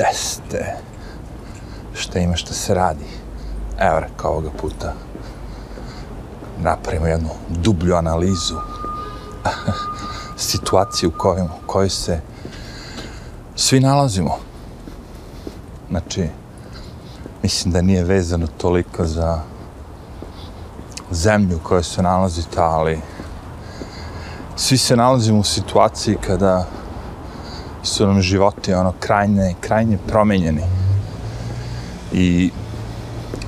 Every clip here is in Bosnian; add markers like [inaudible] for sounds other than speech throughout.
teste. šta ima šta se radi. Evo rekao ovoga puta, napravimo jednu dublju analizu [laughs] situacije u kojoj, u kojoj se svi nalazimo. Znači, mislim da nije vezano toliko za zemlju u kojoj se nalazite, ali svi se nalazimo u situaciji kada su nam životi ono krajnje, krajnje promenjeni. I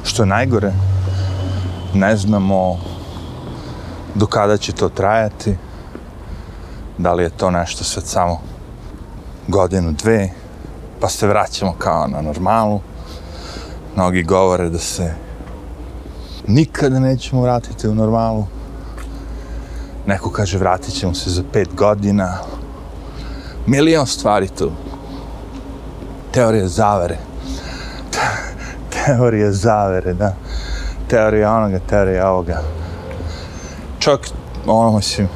što je najgore, ne znamo do kada će to trajati, da li je to nešto sad samo godinu, dve, pa se vraćamo kao na normalu. Mnogi govore da se nikada nećemo vratiti u normalu. Neko kaže vratit ćemo se za pet godina. Milion stvari tu. Teorija zavere. Teorija zavere, da. Teorija onoga, teorija ovoga. Čak, ono, mislim,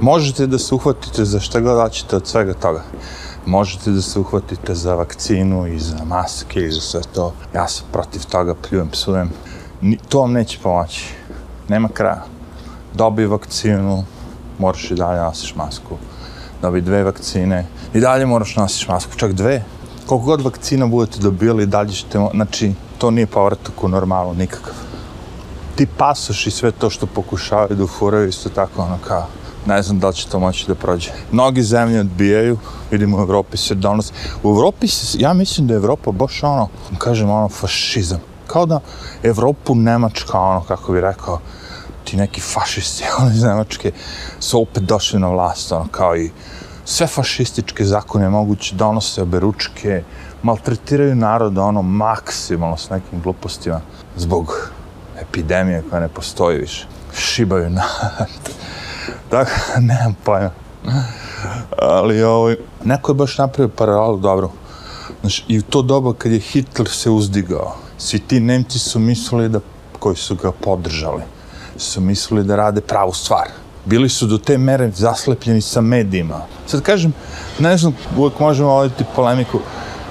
možete da se uhvatite za šta god hoćete od svega toga. Možete da se uhvatite za vakcinu i za maske i za sve to. Ja sam protiv toga, pljujem, psujem. Ni, to vam neće pomoći. Nema kraja. Dobi vakcinu, moraš i dalje nosiš masku. Dobi dve vakcine, i dalje moraš nosiš masku, čak dve. Koliko god vakcina budete dobili, dalje ćete, znači, to nije povratak u normalu nikakav. Ti pasoš i sve to što pokušavaju da ufuraju isto tako, ono kao, ne znam da li će to moći da prođe. Mnogi zemlje odbijaju, vidimo u Evropi se donosi. U Evropi se, ja mislim da je Evropa baš ono, kažem ono, fašizam. Kao da Evropu Nemačka, ono, kako bi rekao, ti neki fašisti, [laughs] ono iz Nemačke, su opet došli na vlast, ono, kao i sve fašističke zakone moguće donose oberučke, maltretiraju narod, ono, maksimalno s nekim glupostima, zbog epidemije koja ne postoji više. Šibaju narod. [laughs] Tako, nemam pojma. Ali ovaj, neko je baš napravio paralelu dobro. Znači, i u to doba kad je Hitler se uzdigao, svi ti Nemci su mislili da, koji su ga podržali, su mislili da rade pravu stvar. Bili su do te mere zaslepljeni sa medijima. Sad kažem, ne znam, uvek možemo voditi polemiku,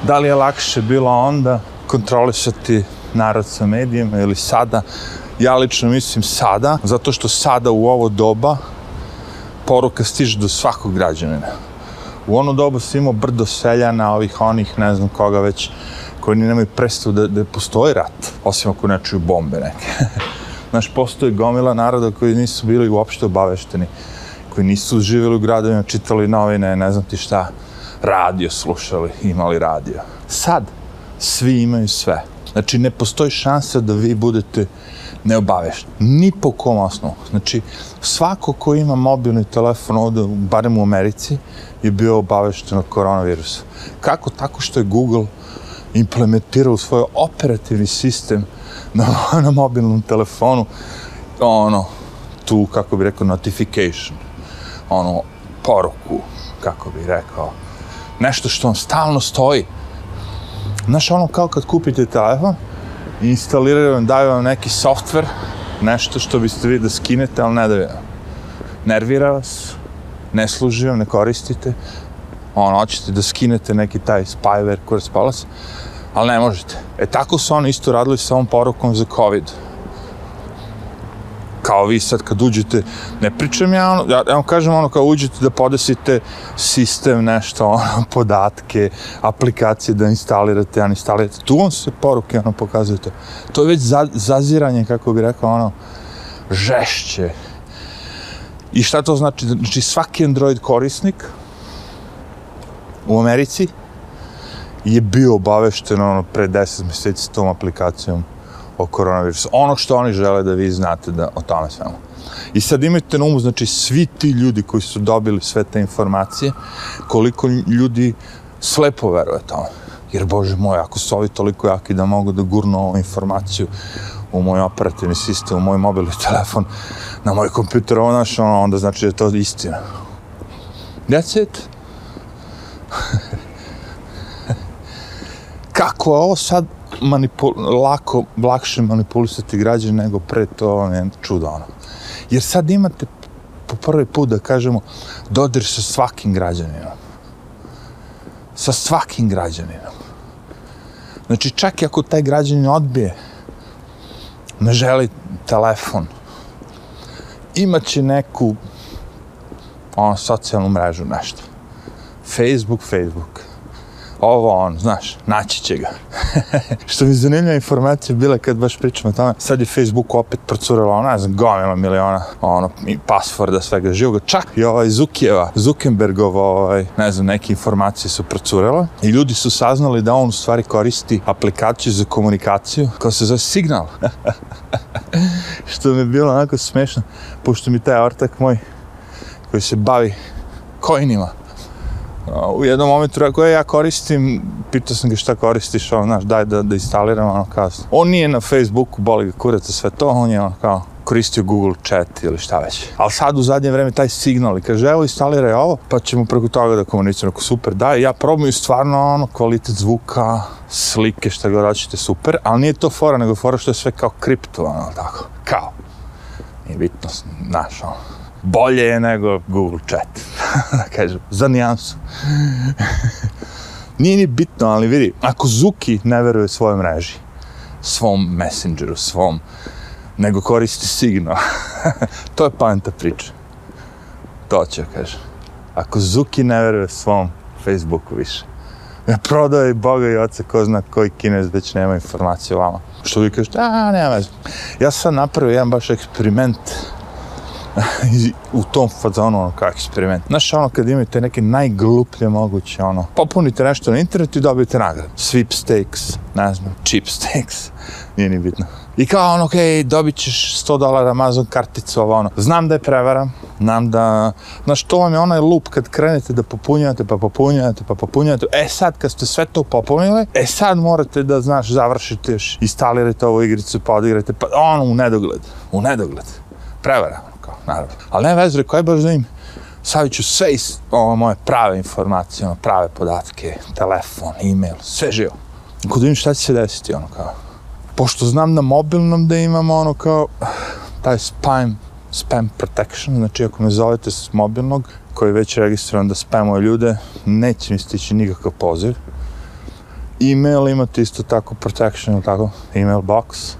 da li je lakše bilo onda kontrolisati narod sa medijima ili sada. Ja lično mislim sada, zato što sada u ovo doba poruka stiže do svakog građanina. U ono dobu si imao brdo seljana, ovih onih, ne znam koga već, koji nemaju predstavu da, da postoji rat, osim ako ne čuju bombe neke. [laughs] Znaš, postoji gomila naroda koji nisu bili uopšte obavešteni, koji nisu živjeli u gradovima, čitali novine, ne znam ti šta, radio slušali, imali radio. Sad, svi imaju sve. Znači, ne postoji šansa da vi budete neobavešteni. Ni po kom osnovu. Znači, svako ko ima mobilni telefon ovde, barem u Americi, je bio obavešten od koronavirusa. Kako? Tako što je Google implementirao svoj operativni sistem na, na mobilnom telefonu, ono, tu, kako bi rekao, notification, ono, poruku, kako bi rekao, nešto što vam stalno stoji. Znaš, ono, kao kad kupite telefon, instaliraju vam, daju vam neki software, nešto što biste vi da skinete, ali ne da vam. Nervira vas, ne služi vam, ne koristite, ono, hoćete da skinete neki taj spyware, kurac palac, ali ne možete. E tako su oni isto radili sa ovom porukom za COVID. Kao vi sad kad uđete, ne pričam ja ono, ja, ja vam kažem ono kao uđete da podesite sistem, nešto, [laughs] ono, podatke, aplikacije da instalirate, ja instalirate, tu vam se poruke ono pokazujete. To je već za, zaziranje, kako bi rekao, ono, žešće. I šta to znači? Znači svaki Android korisnik u Americi, je bio obavešten ono pre 10 mjeseci s tom aplikacijom o koronavirusu. Ono što oni žele da vi znate da o tome svemu. I sad imajte na umu, znači svi ti ljudi koji su dobili sve te informacije, koliko ljudi slepo veruje tome. Jer, Bože moj, ako su ovi toliko jaki da mogu da gurnu ovu informaciju u moj operativni sistem, u moj mobilni [laughs] telefon, na moj kompjuter, ono, onda znači da je to istina. That's it kako je ovo sad manipul lako, lakše manipulisati građane nego pre to ono, ne, čudo ono. Jer sad imate po prvi put da kažemo dodir sa svakim građaninom. Sa svakim građaninom. Znači, čak i ako taj građanin odbije, ne želi telefon, imaće neku ono, socijalnu mrežu, nešto. Facebook, Facebook. Ovo on, znaš, naći će ga. [laughs] Što mi zanimljiva informacija bila kad baš pričamo o tome, sad je Facebook opet procurala, ne znam, gomila miliona, ono, i pasforda, svega živoga, čak i ovaj Zukijeva, Zuckerbergova, ovaj, ne znam, neke informacije su procurele i ljudi su saznali da on u stvari koristi aplikaciju za komunikaciju koja se zove Signal. [laughs] Što mi je bilo onako smešno, pošto mi taj ortak moj koji se bavi coinima, u jednom momentu rekao, e, ja koristim, pitao sam ga šta koristiš, ono, znaš, daj da, da instaliram, ono, kao, on nije na Facebooku, boli ga kurac sve to, on je, ono, kao, koristio Google chat ili šta već. Ali sad u zadnje vreme taj signal i kaže, evo instaliraj ovo, pa ćemo preko toga da komuniciramo. Ako super, da, ja probam stvarno ono, kvalitet zvuka, slike, šta god hoćete, super, ali nije to fora, nego fora što je sve kao kripto, ono, tako, kao. Nije bitno, znaš, ono, bolje je nego Google chat, [laughs] da kažem, za nijansu. Nije ni bitno, ali vidi, ako Zuki ne veruje svojoj mreži, svom messengeru, svom, nego koristi signal, [laughs] to je pametna priča. To će, kaže. Ako Zuki ne veruje svom Facebooku više, ne prodaje i Boga i oca ko zna koji kinez već nema informacije o vama. Što vi kažete, a, nema veze. Ja sam napravio jedan baš eksperiment [laughs] u tom fazonu, ono, kao eksperiment. Znaš, ono, kad imate neke najgluplje moguće, ono, popunite nešto na internetu i dobijete nagradu. Sweepstakes, ne znam, cheapstakes, [laughs] nije ni bitno. I kao ono, okej, okay, dobit ćeš 100 dolara Amazon karticu, ovo ono. Znam da je prevara, znam da... Znaš, to vam je onaj lup kad krenete da popunjate, pa popunjate, pa popunjate. E sad, kad ste sve to popunili, e sad morate da, znaš, završite još, instalirate ovu igricu, pa odigrate, pa ono, u nedogled, u nedogled. Prevara naravno. Ali ne veze, rekao je baš da im stavit ću sve iz ovo moje prave informacije, ono, prave podatke, telefon, e-mail, sve živo. Kod vidim šta će se desiti, ono kao. Pošto znam na mobilnom da imamo ono kao taj spam, spam protection, znači ako me zovete s mobilnog, koji je već registriran da spamuje ljude, neće mi stići nikakav poziv. E-mail imate isto tako protection, tako, e-mail box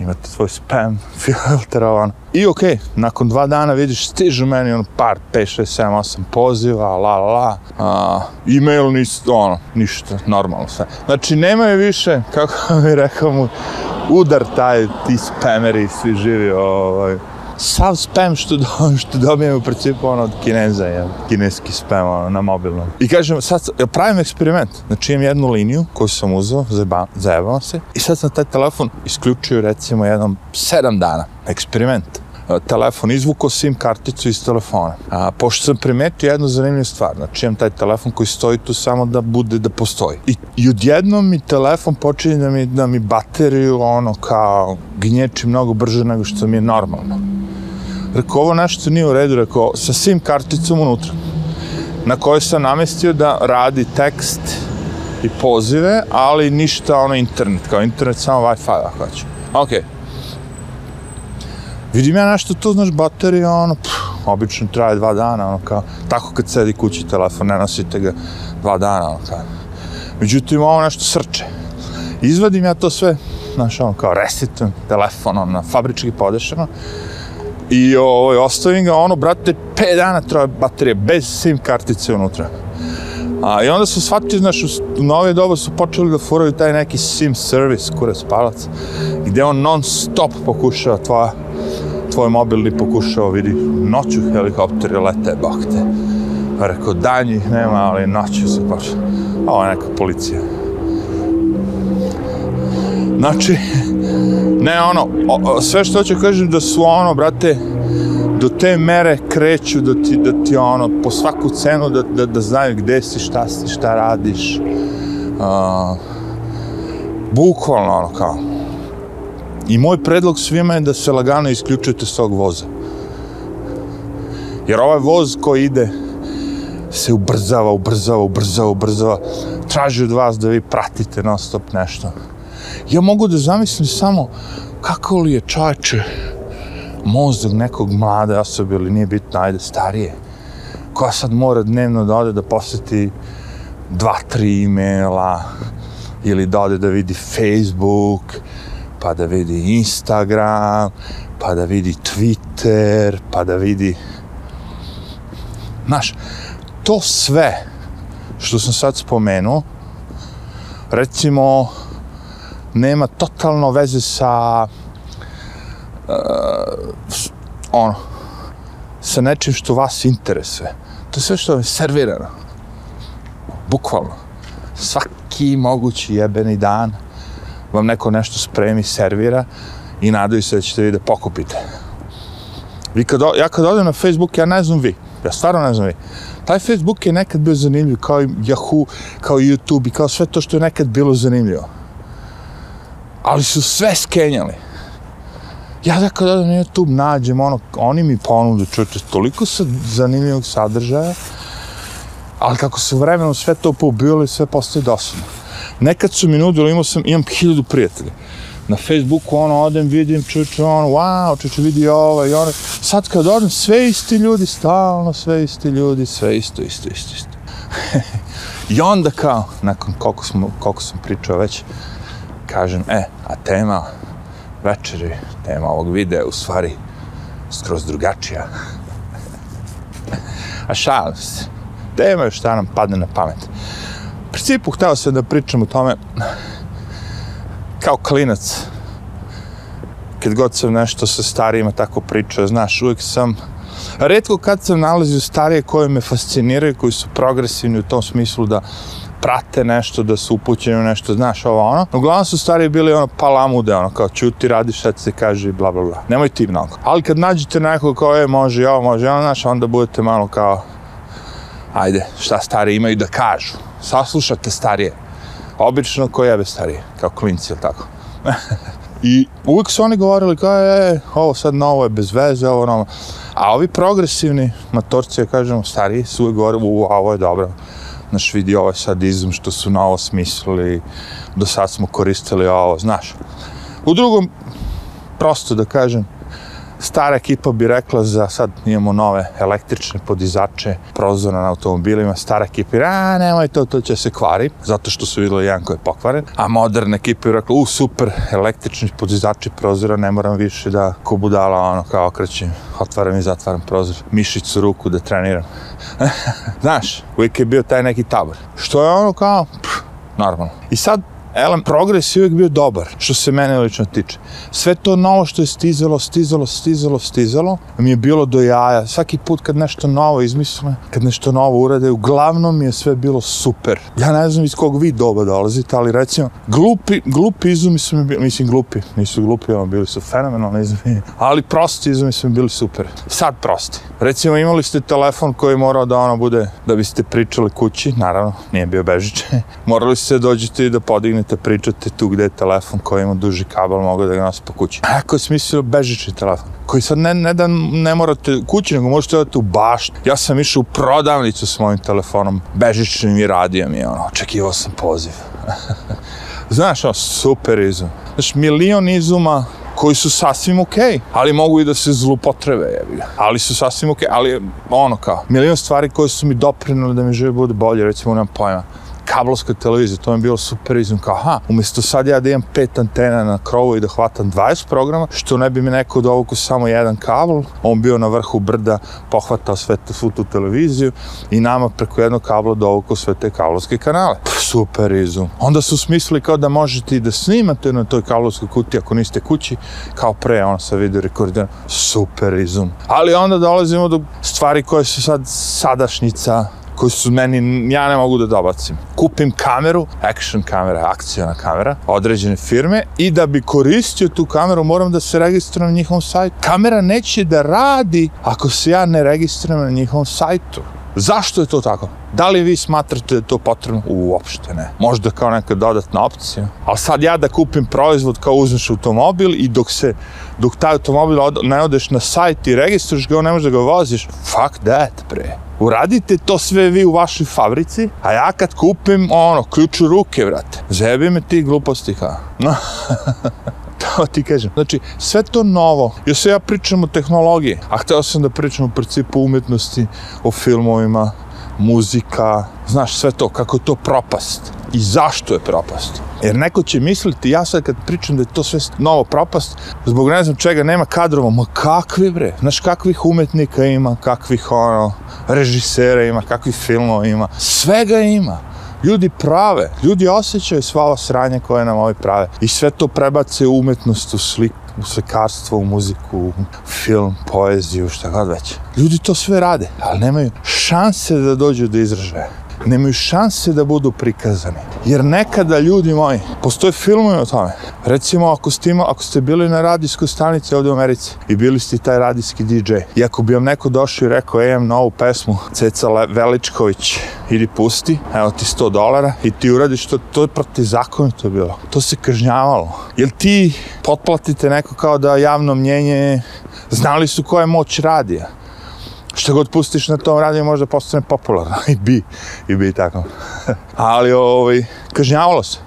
imate svoj spam [laughs] filtrovan. I okej, okay, nakon dva dana vidiš, stižu meni ono par, 5, 6, 7, 8 poziva, la, la, la. a, e-mail nis, ono, ništa, normalno sve. Znači, nemaju više, kako [laughs] mi rekao mu, udar taj, ti spameri, svi živi, ovaj, sav spam što, do, [laughs] što dobijem u principu ono od kineza, je, kineski spam ono, na mobilnom. I kažem, sad ja pravim eksperiment, znači imam jednu liniju koju sam uzeo, zajebavam se, i sad sam taj telefon isključio recimo jednom sedam dana, eksperiment telefon, izvuko sim karticu iz telefona. A, pošto sam primetio jednu zanimljivu stvar, znači imam taj telefon koji stoji tu samo da bude da postoji. I, i odjednom mi telefon počinje da mi, da mi bateriju ono kao gnječi mnogo brže nego što mi je normalno. Rekao, ovo nešto nije u redu, rekao, sa sim karticom unutra, na kojoj sam namestio da radi tekst i pozive, ali ništa ono internet, kao internet samo Wi-Fi, ako hoću. Okej. Okay. Vidim ja nešto to, znaš, baterija, ono, pff, obično traje dva dana, ono, kao, tako kad sedi kući telefon, ne nosite ga dva dana, ono, kao. Međutim, ovo nešto srče. Izvadim ja to sve, znaš, ono, kao, resetujem telefon, ono, fabrički podešeno, I ovaj, ostavim ga, ono, brate, 5 dana traje baterija, bez SIM kartice unutra. A, I onda su shvatili, znaš, u nove doba su počeli da furaju taj neki SIM service, kurac palac, gde on non stop pokušava tvoja, tvoj mobilni pokušao, vidi, noću helikopteri lete, bok te. Pa rekao, danjih nema, ali noću se baš. Ovo je neka policija. Znači, ne ono, o, sve što ću kažem da su ono, brate, do te mere kreću da ti, da ti ono, po svaku cenu da, da, da znaju gde si, šta si, šta radiš. Uh, bukvalno ono kao. I moj predlog svima je da se lagano isključujete s tog voza. Jer ovaj voz koji ide se ubrzava, ubrzava, ubrzava, ubrzava. Traži od vas da vi pratite non stop nešto ja mogu da zamislim samo kako li je čače mozak nekog mlade osobe ili nije bitno, ajde, starije, koja sad mora dnevno da ode da posjeti dva, tri e-maila ili da ode da vidi Facebook, pa da vidi Instagram, pa da vidi Twitter, pa da vidi... Znaš, to sve što sam sad spomenuo, recimo, nema totalno veze sa uh, s, ono, sa nečim što vas interesuje. To je sve što je servirano. Bukvalno. Svaki mogući jebeni dan vam neko nešto spremi, servira i nadaju se da ćete vi da pokupite. Vi kad, ja kad odem na Facebook, ja ne znam vi. Ja stvarno ne znam vi. Taj Facebook je nekad bio zanimljiv, kao i Yahoo, kao i YouTube i kao sve to što je nekad bilo zanimljivo. Ali su sve skenjali. Ja da kad odem na YouTube nađem ono, oni mi ponudu, čuče, toliko sa zanimljivog sadržaja, ali kako se vremenom sve to pobili, sve postoje dosadno. Nekad su mi nudili, imao sam, imam hiljadu prijatelja. Na Facebooku ono odem, vidim, čuče, ono, wow, čuče, vidi ovo i ono. Sad kad odem, sve isti ljudi, stalno sve isti ljudi, sve isto, isto, isto, isto. [laughs] I onda kao, nakon koliko, smo, koliko sam pričao već, kažem, e, a tema večeri, tema ovog videa, u stvari, skroz drugačija. [laughs] a šalim se. Tema je šta nam padne na pamet. Principu, htio sam da pričam o tome, kao klinac, kad god sam nešto sa starijima tako pričao, znaš, uvijek sam, redko kad sam nalazio starije koje me fasciniraju, koji su progresivni u tom smislu da prate nešto, da su upućeni u nešto, znaš, ovo ono. Uglavnom su stariji bili ono palamude, ono, kao čuti, radi šta se kaže i bla, bla, bla. Nemoj ti mnogo. Ali kad nađete nekog kao je, može ja ovo, može ono, znaš, onda budete malo kao, ajde, šta stari imaju da kažu. Saslušate starije. Pa obično ko jebe starije, kao klinci, ili tako. [laughs] I uvijek su oni govorili kao, je, ovo sad novo je bez veze, ovo novo. A ovi progresivni matorci, ja kažemo, stariji, su uvijek govorili, u, ovo je dobro. Znaš, vidi ovaj sadizam što su novo smislili, do sad smo koristili ovo, znaš. U drugom, prosto da kažem, stara ekipa bi rekla za sad imamo nove električne podizače prozora na automobilima, stara ekipa je, a nemoj to, to će se kvari, zato što su vidjeli jedan koji je pokvaren, a moderna ekipa je rekla, u super, električni podizači prozora, ne moram više da ko budala ono kao okrećem, otvaram i zatvaram prozor, mišicu ruku da treniram. [laughs] Znaš, uvijek je bio taj neki tabor. Što je ono kao, pff, normalno. I sad, Elem, progres je uvijek bio dobar, što se mene lično tiče. Sve to novo što je stizalo, stizalo, stizalo, stizalo, mi je bilo do jaja. Svaki put kad nešto novo izmisle, kad nešto novo urade, uglavnom mi je sve bilo super. Ja ne znam iz kog vi doba dolazite, ali recimo, glupi, glupi izumi su mi bili, mislim glupi, nisu glupi, ono, bili su fenomenalni izumi, ali prosti izumi su mi bili super. Sad prosti. Recimo, imali ste telefon koji morao da ono bude, da biste pričali kući, naravno, nije bio bežiče. [laughs] Morali ste dođete i da podignete nemojte pričate tu gde je telefon koji ima duži kabel, mogu da ga nosi po kući. A ako je smislio bežični telefon, koji sad ne, ne da ne morate kući, nego možete odati u bašt. Ja sam išao u prodavnicu s mojim telefonom, bežičnim i radio mi, ono, očekivao sam poziv. [laughs] Znaš, ono, super izum. Znaš, milion izuma koji su sasvim okej, okay, ali mogu i da se zlupotrebe, jebi ga. Ali su sasvim okej, okay, ali ono kao, milion stvari koje su mi doprinuli da mi žive bude bolje, recimo, nemam pojma kablovska televizija, to mi je bilo super izum, kao, aha, umjesto sad ja da imam pet antena na krovu i da hvatam 20 programa, što ne bi mi neko dovuku samo jedan kabel, on bio na vrhu brda, pohvatao sve te, svu tu televiziju i nama preko jednog kabla dovuku sve te kablovske kanale. Pff, super izum. Onda su smislili kao da možete i da snimate na toj kablovskoj kuti ako niste kući, kao pre, ono sa video rekorderom. Super izum. Ali onda dolazimo do stvari koje su sad sadašnjica, koji su meni, ja ne mogu da dobacim. Kupim kameru, action kamera, akcijona kamera, određene firme i da bi koristio tu kameru moram da se registrujem na njihovom sajtu. Kamera neće da radi ako se ja ne registrujem na njihovom sajtu. Zašto je to tako? Da li vi smatrate da je to potrebno? Uopšte ne. Možda kao neka dodatna opcija. Ali sad ja da kupim proizvod kao uzmeš automobil i dok se, dok taj automobil od, ne odeš na sajt i registruješ ga, ne možeš da ga voziš. Fuck that, pre. Uradite to sve vi u vašoj fabrici, a ja kad kupim, ono, ključ u ruke, vrate. Zebi me ti gluposti, ha. [laughs] No. [laughs] ti kažem. Znači, sve to novo. Ja se ja pričam o tehnologiji, a hteo sam da pričam o principu umjetnosti, o filmovima, muzika, znaš, sve to, kako je to propast. i zašto je propast. Jer neko će misliti, ja sad kad pričam da je to sve novo propast, zbog ne znam čega nema kadrova, ma kakvi bre, znaš kakvih umetnika ima, kakvih ono, režisera ima, kakvih filmova ima, svega ima. Ljudi prave, ljudi osjećaju sva ova sranja koje nam ovi prave. I sve to prebace u umetnost, u sliku, u slikarstvo, u muziku, u film, poeziju, šta god već. Ljudi to sve rade, ali nemaju šanse da dođu do izražaja nemaju šanse da budu prikazani. Jer nekada, ljudi moji, postoje filmovi o tome. Recimo, ako ste, ima, ako ste bili na radijskoj stanici ovdje u Americi i bili ste taj radijski DJ, i ako bi vam neko došao i rekao, ej, imam novu pesmu, Ceca Veličković, idi pusti, evo ti 100 dolara i ti uradiš to, to je protizakonito to bilo. To se kažnjavalo. Jel ti potplatite neko kao da javno mnjenje znali su koja je moć radija? Što god pustiš na tom radiju možda postane popularno. [laughs] I bi, i bi tako. [laughs] Ali, ovaj, kažnjavalo se.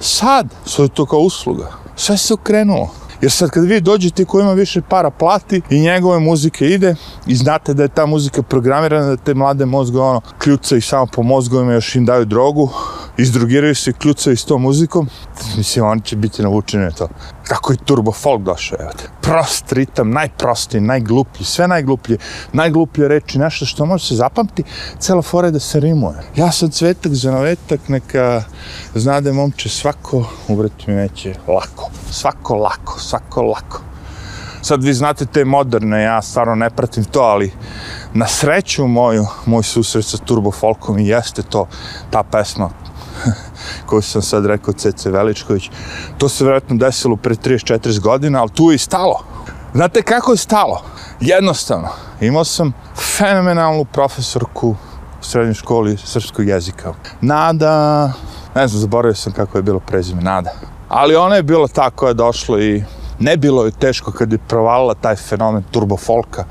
Sad, sve je to kao usluga. Sve se okrenulo. Jer sad kad vi dođete ko ima više para plati i njegove muzike ide i znate da je ta muzika programirana da te mlade mozgove ono kljucaju samo po mozgovima još im daju drogu izdrugiraju se i kljucaju s tom muzikom mislim oni će biti navučeni na to kako je turbo folk došao evo te prost ritam, najprostiji, najgluplji, sve najgluplje, najgluplje reči, nešto što može se zapamti, cela fora da se rimuje. Ja sam cvetak za navetak, neka znade momče svako, uvrati mi neće, lako, svako lako, svako lako. Sad vi znate te moderne, ja stvarno ne pratim to, ali na sreću moju, moj susret sa Turbo Folkom i jeste to, ta pesma [laughs] koju sam sad rekao Cece Veličković. To se vjerojatno desilo pre 30-40 godina, ali tu je i stalo. Znate kako je stalo? Jednostavno. Imao sam fenomenalnu profesorku u srednjoj školi srpskog jezika. Nada, ne znam, zaboravio sam kako je bilo prezime, Nada. Ali ona je bila ta koja je došla i ne bilo je teško kad je provalila taj fenomen turbo folka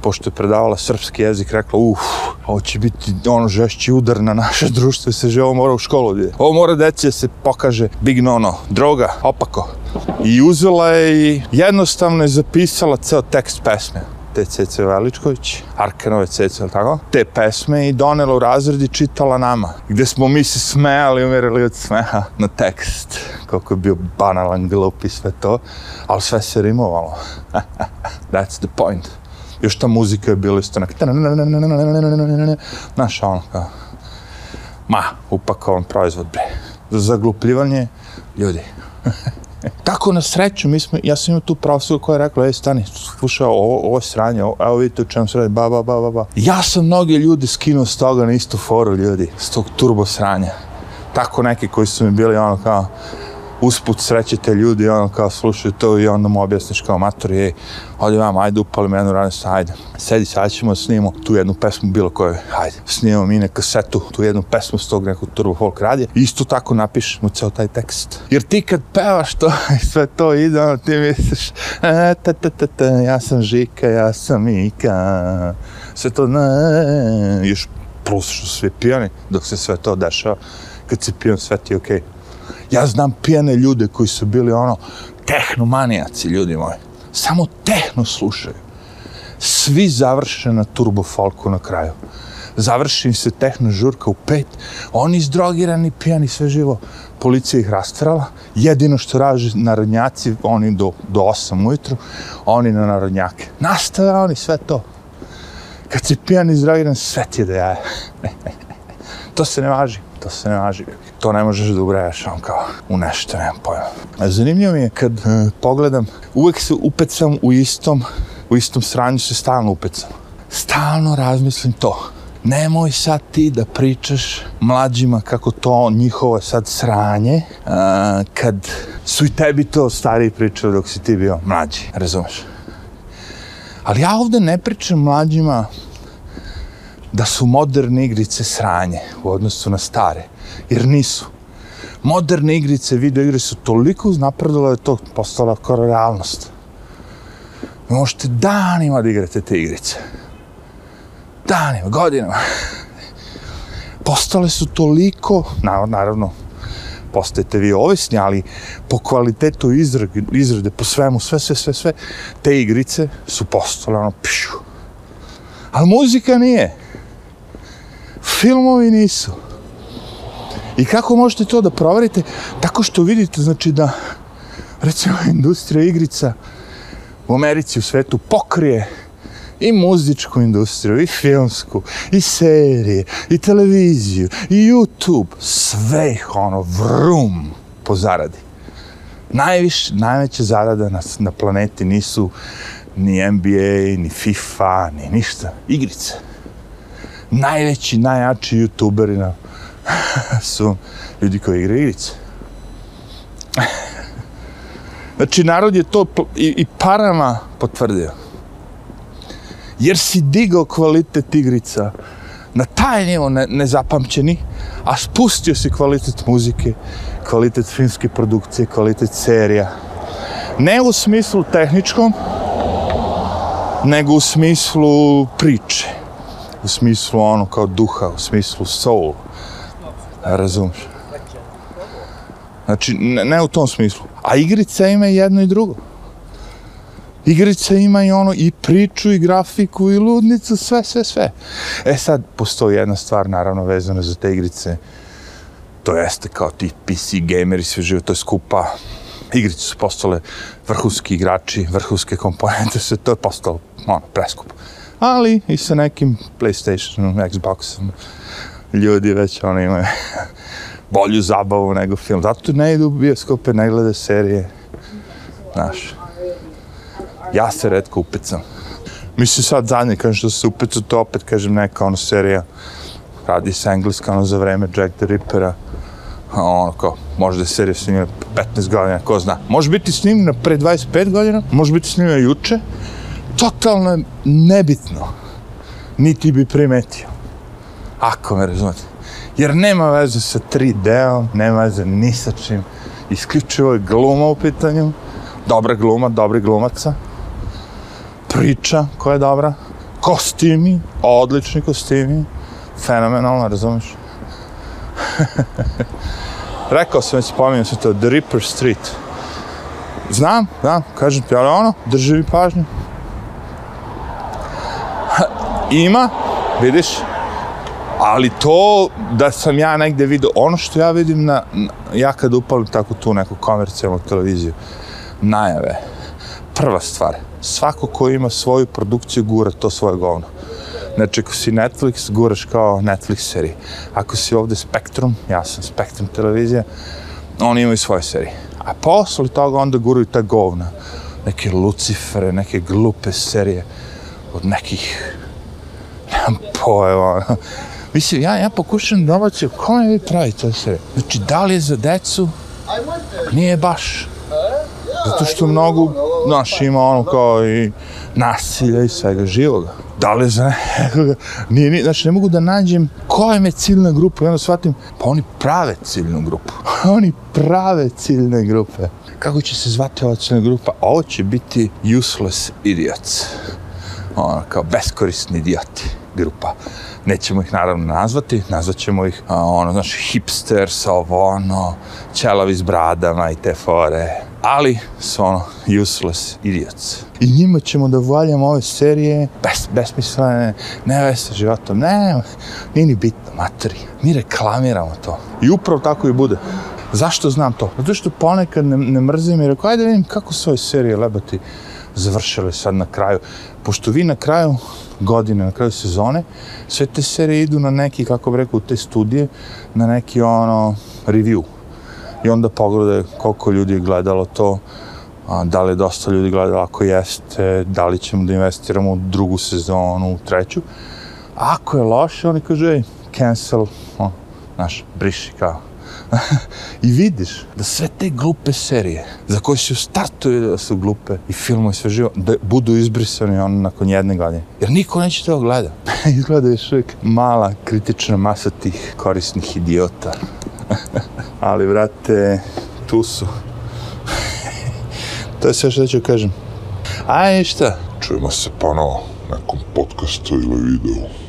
pošto je predavala srpski jezik, rekla, uff, ovo će biti ono žešći udar na naše [laughs] društvo i se že ovo mora u školu gdje. Ovo mora deci da se pokaže big no no, droga, opako. I uzela je i jednostavno je zapisala ceo tekst pesme te Cece Veličković, Arkanove Cece, ili tako? Te pesme i donela u razred i čitala nama. Gde smo mi se smejali, umirali od smeha na tekst. Koliko je bio banalan, glup i sve to. Ali sve se rimovalo. [laughs] That's the point još ta muzika je bila isto onak, znaš, ono, kao, ma, upakovan proizvod, bre, za zaglupljivanje ljudi. [laughs] Tako na sreću, mi smo, ja sam imao tu profesoru koja je rekla, ej, stani, slušaj, ovo, ovo sranje, ovo, evo vidite u čem se radi, ba, ba, ba, ba, ba. Ja sam mnogi ljudi skinuo s toga na istu foru, ljudi, s tog turbo sranja. Tako neki koji su mi bili, ono, kao, usput srećete ljudi, ono kao slušaju to i onda mu objasniš kao mator, je, odi vam, ajde upali me jednu sa, ajde, sedi, sad ćemo snimamo tu jednu pesmu bilo koju, ajde, snimamo mi na kasetu, tu jednu pesmu s tog nekog turbo folk radija, isto tako napišeš mu ceo taj tekst. Jer ti kad pevaš to [laughs] i sve to ide, ono ti misliš, e, ta, ta, ta, ta, ja sam Žika, ja sam Mika, sve to, ne, još plus što svi pijani, dok se sve to dešava, kad si pijan, sve ti je okej. Okay. Ja znam pijane ljude koji su bili ono tehnomanijaci, ljudi moji. Samo tehno slušaju. Svi završe na turbo folku na kraju. Završi im se tehno žurka u pet. Oni izdrogirani, pijani, sve živo. Policija ih rastrala. Jedino što raže narodnjaci, oni do, do 8 ujutru, oni na narodnjake. Nastave oni sve to. Kad si pijan izdrogiran, sve ti je da jaje. [laughs] to se ne važi to se ne važi. To ne možeš da ubrajaš, on kao u nešto, nemam pojma. Zanimljivo mi je kad uh, pogledam, uvek se upecam u istom, u istom sranju se stalno upecam. Stalno razmislim to. Nemoj sad ti da pričaš mlađima kako to njihovo sad sranje, uh, kad su i tebi to stari pričali dok si ti bio mlađi, razumeš? Ali ja ovde ne pričam mlađima da su moderne igrice sranje u odnosu na stare, jer nisu. Moderne igrice, video igre su toliko uznapredile da je to postala skoro realnost. Vi možete danima da igrate te igrice. Danima, godinama. Postale su toliko, naravno, postajete vi ovisni, ali po kvalitetu izrade, izrade, po svemu, sve, sve, sve, sve, te igrice su postale ono, pišu. Ali muzika nije filmovi nisu. I kako možete to da proverite? Tako što vidite, znači da, recimo, [laughs] industrija igrica u Americi, u svetu, pokrije i muzičku industriju, i filmsku, i serije, i televiziju, i YouTube, sve ih ono vrum po zaradi. Najviše, najveća zarada na, na planeti nisu ni NBA, ni FIFA, ni ništa. Igrice. Najveći, najjači youtuberi na, [laughs] su ljudi koji igraju igrice. [laughs] Znači, narod je to i, i parama potvrdio. Jer si digao kvalitet igrica na taj nivo ne, nezapamćeni, a spustio si kvalitet muzike, kvalitet filmske produkcije, kvalitet serija. Ne u smislu tehničkom, nego u smislu priče. U smislu ono kao duha, u smislu soul. Razumiješ? Znači, ne, ne u tom smislu. A igrica ima jedno i drugo. Igrica ima i ono, i priču, i grafiku, i ludnicu, sve, sve, sve. E sad, postoji jedna stvar, naravno, vezana za te igrice. To jeste kao ti PC gameri, sve žive, to je skupa. Igrice su postale vrhunski igrači, vrhunske komponente, sve to je postalo, ono, preskupo. Ali i sa nekim Playstationom, Xboxom, ljudi već, oni imaju [laughs] bolju zabavu nego film. Zato ne idu u bioskope, ne glede serije. Znaš. Ja se redko upecam. Mislim sad zadnje, kažem što se upecu, to opet kažem neka ono serija. Radi se engleska ono za vreme Jack the Rippera. A ono kao, možda je serija snimljena 15 godina, ko zna. Može biti snimljena pre 25 godina, može biti snimljena juče. Totalno je nebitno. Niti bi primetio. Ako me razumete jer nema veze sa 3D-om, nema veze ni sa čim. Isključivo je gluma u pitanju, dobra gluma, dobri glumaca, priča koja je dobra, kostimi, odlični kostimi, fenomenalno, razumiješ? [laughs] Rekao sam već, spominjam se to, The Ripper Street. Znam, znam, kažem ti, ali ono, drži mi pažnju. Ima, vidiš, ali to da sam ja negde vidio, ono što ja vidim na, ja kad upalim tako tu neku komercijalnu televiziju, najave, prva stvar, svako ko ima svoju produkciju gura to svoje govno. Znači, ako si Netflix, guraš kao Netflix serije. Ako si ovde Spektrum, ja sam Spektrum televizija, oni imaju svoje serije. A posle toga onda guraju ta govna. Neke Lucifere, neke glupe serije od nekih nemam pojma. Mislim, ja, ja pokušam da kome vi pravite sve? Znači, da li je za decu? Nije baš. Zato što mnogo, znaš, ima ono kao i nasilja i svega živoga. Da li je za nekoga? Nije, nije, znači, ne mogu da nađem koja je ciljna grupa. I onda shvatim, pa oni prave ciljnu grupu. [laughs] oni prave ciljne grupe. Kako će se zvati ova ciljna grupa? Ovo će biti useless idiots. Ono, kao beskorisni idioti grupa nećemo ih naravno nazvati, nazvat ćemo ih, a, ono, znaš, hipsters, ovo, ono, ćelavi s bradama i te fore, ali su ono, useless idiots. I njima ćemo da valjamo ove serije, bes, besmislene, ne veze sa životom, ne, nije ni bitno, materi. Mi reklamiramo to. I upravo tako i bude. Zašto znam to? Zato što ponekad ne, ne mrzim i rekao, ajde vidim kako su ove serije lebati završile sad na kraju. Pošto vi na kraju godine, na kraju sezone, sve te serije idu na neki, kako bih rekao, te studije, na neki ono, review. I onda pogledaj koliko ljudi je gledalo to, a, da li je dosta ljudi gledalo, ako jeste, da li ćemo da investiramo u drugu sezonu, u treću. A ako je loše, oni kažu, ej, cancel, o, znaš, briši kao, [laughs] I vidiš da sve te glupe serije, za koje se startuje da su glupe i filmovi sve živo, da budu izbrisani on nakon jedne godine. Jer niko neće to gleda. [laughs] Izgleda još uvijek mala kritična masa tih korisnih idiota. [laughs] Ali, vrate, tu su. to je sve što ću kažem. Aj, šta? Čujemo se ponovo nekom podcastu ili videu.